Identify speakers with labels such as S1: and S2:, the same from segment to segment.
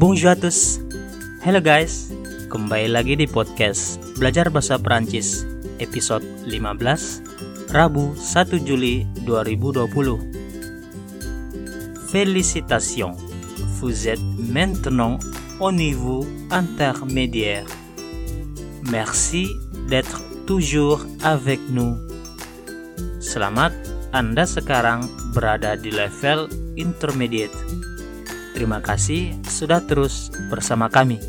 S1: Bonjour à tous. Hello guys. Kembali lagi di podcast Belajar Bahasa Perancis episode 15 Rabu 1 Juli 2020. Félicitations. Vous êtes maintenant au niveau intermédiaire. Merci d'être toujours avec nous. Selamat, Anda sekarang berada di level intermediate. Terima kasih sudah terus bersama kami.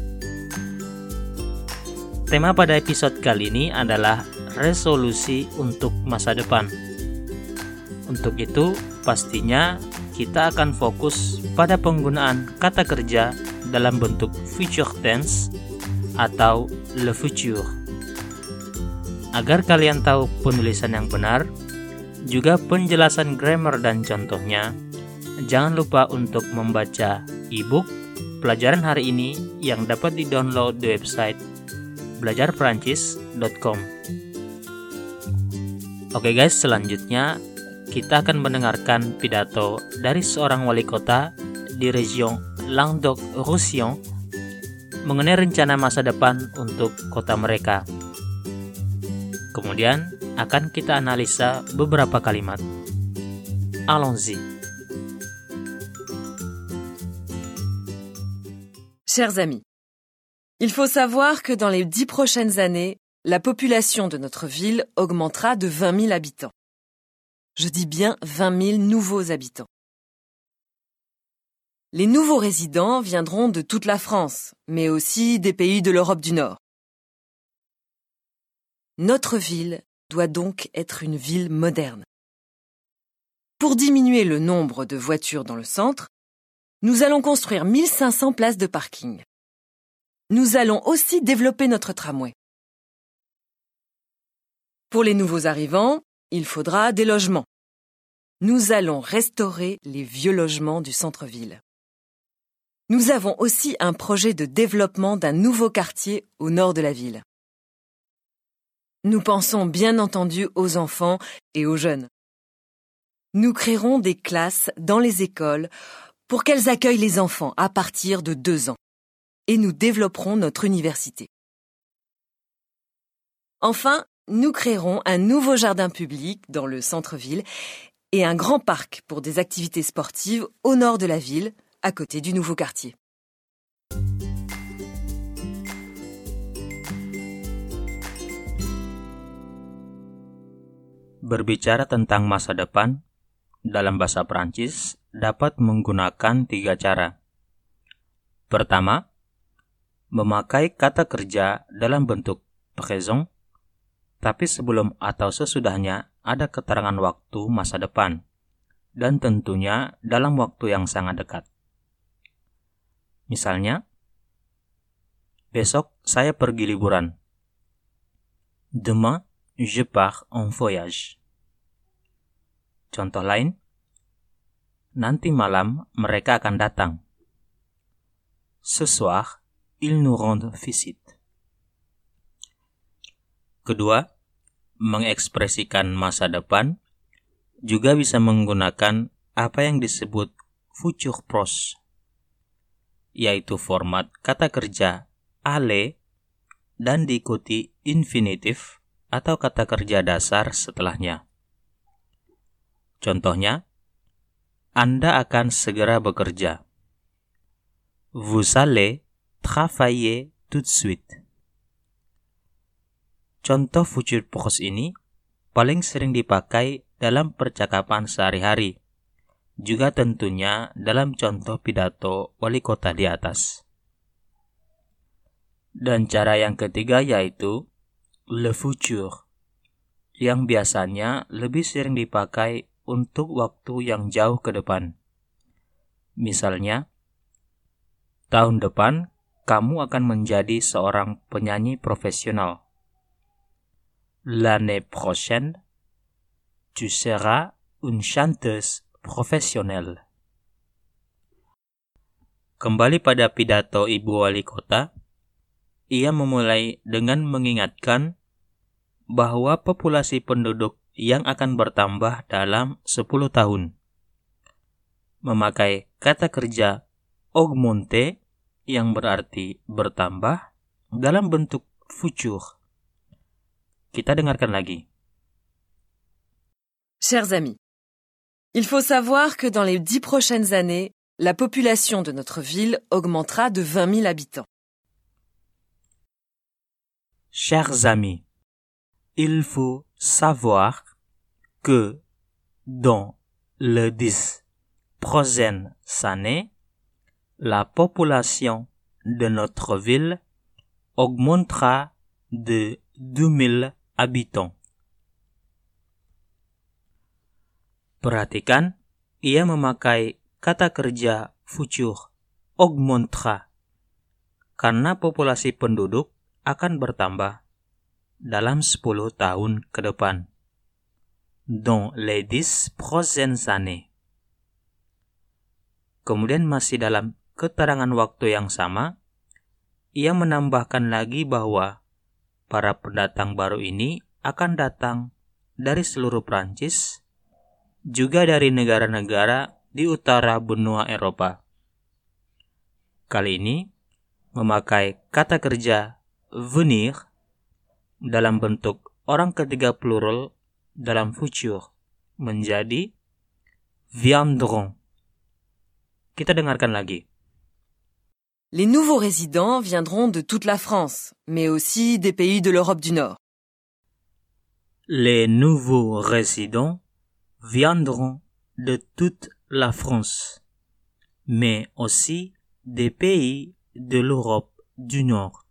S1: Tema pada episode kali ini adalah resolusi untuk masa depan. Untuk itu, pastinya kita akan fokus pada penggunaan kata kerja dalam bentuk future tense atau le futur. Agar kalian tahu penulisan yang benar, juga penjelasan grammar dan contohnya, jangan lupa untuk membaca e-book pelajaran hari ini yang dapat di-download di website belajarperancis.com. Oke guys, selanjutnya kita akan mendengarkan pidato dari seorang wali kota di region Languedoc-Roussillon mengenai rencana masa depan untuk kota mereka. Kemudian akan kita analisa beberapa kalimat. Allons-y.
S2: Chers amis, il faut savoir que dans les dix prochaines années, la population de notre ville augmentera de 20 000 habitants. Je dis bien 20 000 nouveaux habitants. Les nouveaux résidents viendront de toute la France, mais aussi des pays de l'Europe du Nord. Notre ville doit donc être une ville moderne. Pour diminuer le nombre de voitures dans le centre, nous allons construire 1500 places de parking. Nous allons aussi développer notre tramway. Pour les nouveaux arrivants, il faudra des logements. Nous allons restaurer les vieux logements du centre-ville. Nous avons aussi un projet de développement d'un nouveau quartier au nord de la ville. Nous pensons bien entendu aux enfants et aux jeunes. Nous créerons des classes dans les écoles pour qu'elles accueillent les enfants à partir de deux ans. Et nous développerons notre université. Enfin, nous créerons un nouveau jardin public dans le centre-ville et un grand parc pour des activités sportives au nord de la ville, à côté du nouveau quartier.
S1: Masa dapat menggunakan tiga cara. Pertama, memakai kata kerja dalam bentuk présent, tapi sebelum atau sesudahnya ada keterangan waktu masa depan, dan tentunya dalam waktu yang sangat dekat. Misalnya, besok saya pergi liburan. Demain, je pars en voyage. Contoh lain, nanti malam mereka akan datang. Ce soir, ils nous rendent visite. Kedua, mengekspresikan masa depan juga bisa menggunakan apa yang disebut future pros, yaitu format kata kerja ale dan diikuti infinitif atau kata kerja dasar setelahnya. Contohnya, Anda akan segera bekerja. Vous allez travailler tout de suite. Contoh future purpose ini paling sering dipakai dalam percakapan sehari-hari, juga tentunya dalam contoh pidato wali kota di atas. Dan cara yang ketiga yaitu le futur, yang biasanya lebih sering dipakai untuk waktu yang jauh ke depan. Misalnya, tahun depan kamu akan menjadi seorang penyanyi profesional. L'année prochaine, tu seras une chanteuse professionnelle. Kembali pada pidato Ibu Wali Kota, ia memulai dengan mengingatkan bahwa populasi penduduk yang akan bertambah dalam 10 tahun. Memakai kata kerja augmente yang berarti bertambah dalam bentuk futur. Kita dengarkan lagi.
S2: Chers amis, il faut savoir que dans les dix prochaines années, la population de notre ville augmentera de 20 000 habitants.
S1: Chers amis, il faut savoir que dans les dix prochaines années, la population de notre ville augmentera de 2000 habitants. Perhatikan, ia memakai kata kerja futur, augmentera, karena populasi penduduk akan bertambah dalam 10 tahun ke depan. Dans les dix prochaines années. Kemudian masih dalam keterangan waktu yang sama, ia menambahkan lagi bahwa para pendatang baru ini akan datang dari seluruh Prancis, juga dari negara-negara di utara benua Eropa. Kali ini memakai kata kerja venir dalam bentuk orang ketiga plural dalam futur menjadi viendront. Kita dengarkan lagi.
S2: Les nouveaux résidents viendront de toute la France, mais aussi des pays de l'Europe du Nord.
S1: Les nouveaux résidents viendront de toute la France, mais aussi des pays de l'Europe du Nord.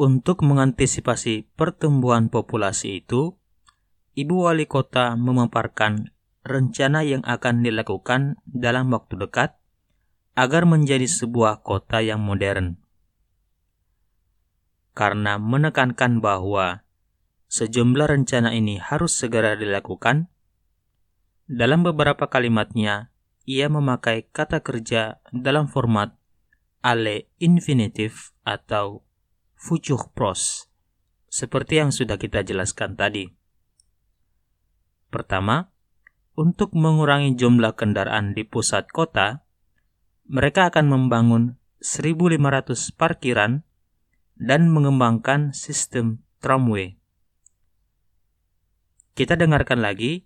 S1: Untuk mengantisipasi pertumbuhan populasi itu, Ibu Wali Kota memaparkan rencana yang akan dilakukan dalam waktu dekat agar menjadi sebuah kota yang modern. Karena menekankan bahwa sejumlah rencana ini harus segera dilakukan, dalam beberapa kalimatnya ia memakai kata kerja dalam format ale infinitif atau future pros, seperti yang sudah kita jelaskan tadi. Pertama, untuk mengurangi jumlah kendaraan di pusat kota, mereka akan membangun 1.500 parkiran dan mengembangkan sistem tramway. Kita dengarkan lagi,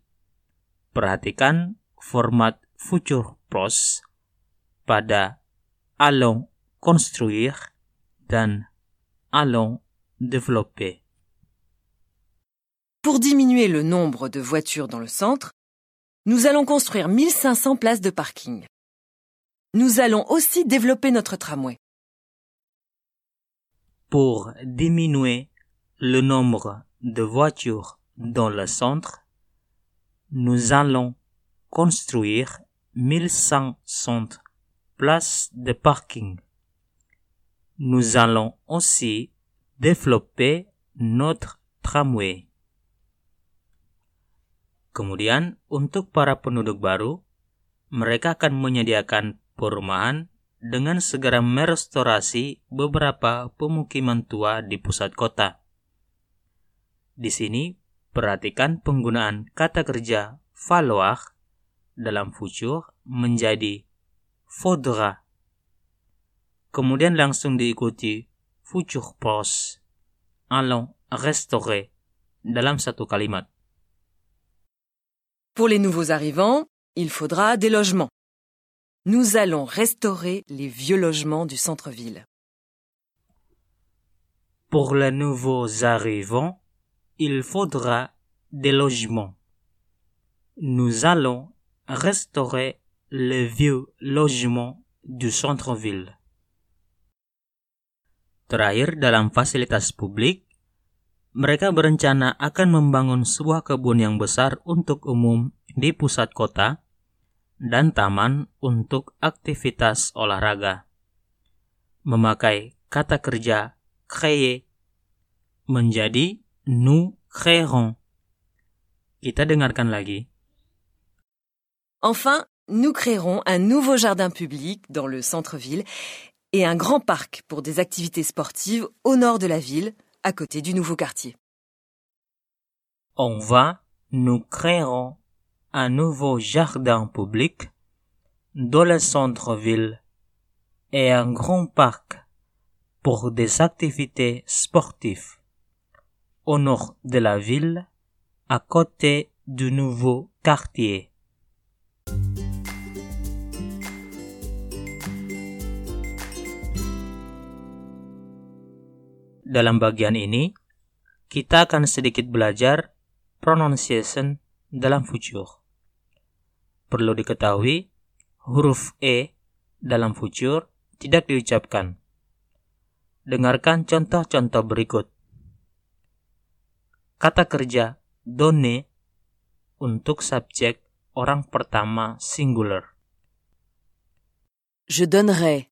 S1: perhatikan format future pros pada allons construire dan allons développer.
S2: Pour diminuer le nombre de voitures dans le centre, nous allons construire 1500 places de parking. Nous allons aussi développer notre tramway.
S1: Pour diminuer le nombre de voitures dans le centre, nous allons construire 1500 places de parking. Nous allons aussi développer notre tramway. Kemudian, untuk para penduduk baru, mereka akan menyediakan perumahan dengan segera merestorasi beberapa pemukiman tua di pusat kota. Di sini, perhatikan penggunaan kata kerja falloir dalam futur menjadi faudra. Kemudian langsung diikuti futur pros, allons restaurer dalam satu kalimat.
S2: Pour les nouveaux arrivants, il faudra des logements. Nous allons restaurer les vieux logements du centre-ville.
S1: Pour les nouveaux arrivants, il faudra des logements. Nous allons restaurer les vieux logements du centre-ville. Terakhir dalam fasilitas publik, mereka berencana akan membangun sebuah kebun yang besar untuk umum di pusat kota dan taman untuk aktivitas olahraga. Memakai kata kerja créer menjadi nous créerons. Kita dengarkan lagi.
S2: Enfin, nous créerons un nouveau jardin public dans le centre-ville et un grand parc pour des activités sportives au nord de la ville, à côté du nouveau quartier.
S1: On va, nous créerons un nouveau jardin public dans le centre-ville et un grand parc pour des activités sportives au nord de la ville à côté du nouveau quartier. Dalam bagian ini, kita akan sedikit belajar pronunciation dalam future. Perlu diketahui, huruf E dalam future tidak diucapkan. Dengarkan contoh-contoh berikut. Kata kerja donne untuk subjek orang pertama singular.
S2: Je donnerai.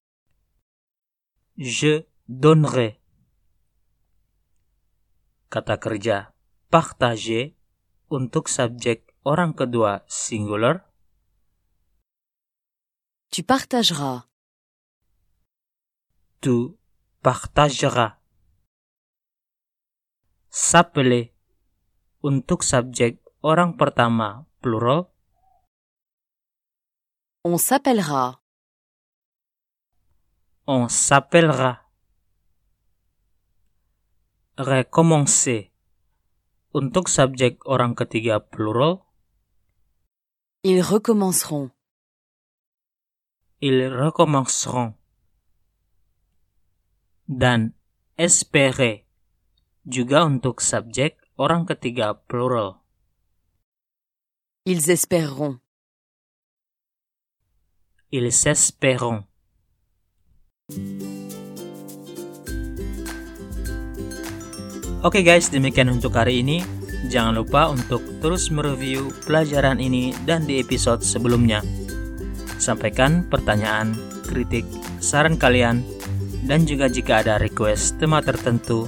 S1: Je donnerai. Kata kerja partager untuk subjek orang kedua singular.
S2: Tu partageras.
S1: Tu partageras. S'appeler untuk subjek orang pertama plural.
S2: On s'appellera.
S1: On s'appellera. Recommencer untuk subjek orang ketiga plural?
S2: Ils recommenceront.
S1: Ils recommenceront. Dan espérer juga untuk subjek orang ketiga plural.
S2: Ils espéreront.
S1: Ils espéreront. Oke guys, demikian untuk hari ini. Jangan lupa untuk terus mereview pelajaran ini dan di episode sebelumnya. Sampaikan pertanyaan, kritik, saran kalian, dan juga jika ada request tema tertentu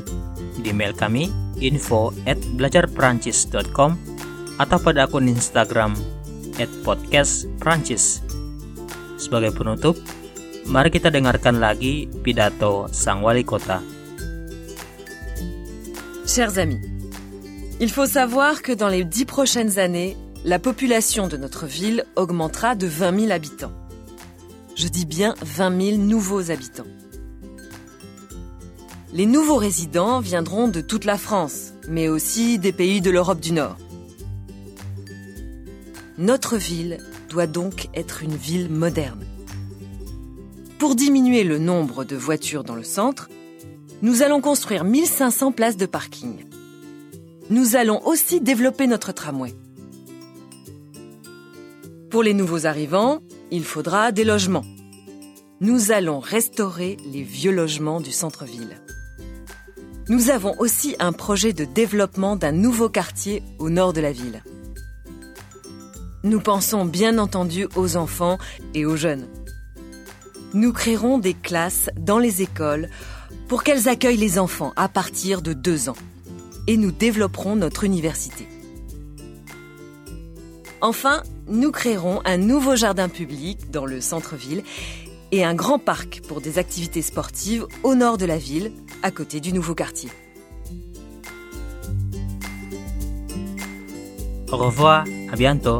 S1: di mail kami info at belajarperancis.com atau pada akun Instagram at podcastperancis. Sebagai penutup, mari kita dengarkan lagi pidato Sang Wali Kota.
S2: Chers amis, il faut savoir que dans les dix prochaines années, la population de notre ville augmentera de 20 000 habitants. Je dis bien 20 000 nouveaux habitants. Les nouveaux résidents viendront de toute la France, mais aussi des pays de l'Europe du Nord. Notre ville doit donc être une ville moderne. Pour diminuer le nombre de voitures dans le centre, nous allons construire 1500 places de parking. Nous allons aussi développer notre tramway. Pour les nouveaux arrivants, il faudra des logements. Nous allons restaurer les vieux logements du centre-ville. Nous avons aussi un projet de développement d'un nouveau quartier au nord de la ville. Nous pensons bien entendu aux enfants et aux jeunes. Nous créerons des classes dans les écoles pour qu'elles accueillent les enfants à partir de deux ans. Et nous développerons notre université. Enfin, nous créerons un nouveau jardin public dans le centre-ville et un grand parc pour des activités sportives au nord de la ville, à côté du nouveau quartier.
S1: Au revoir, à bientôt.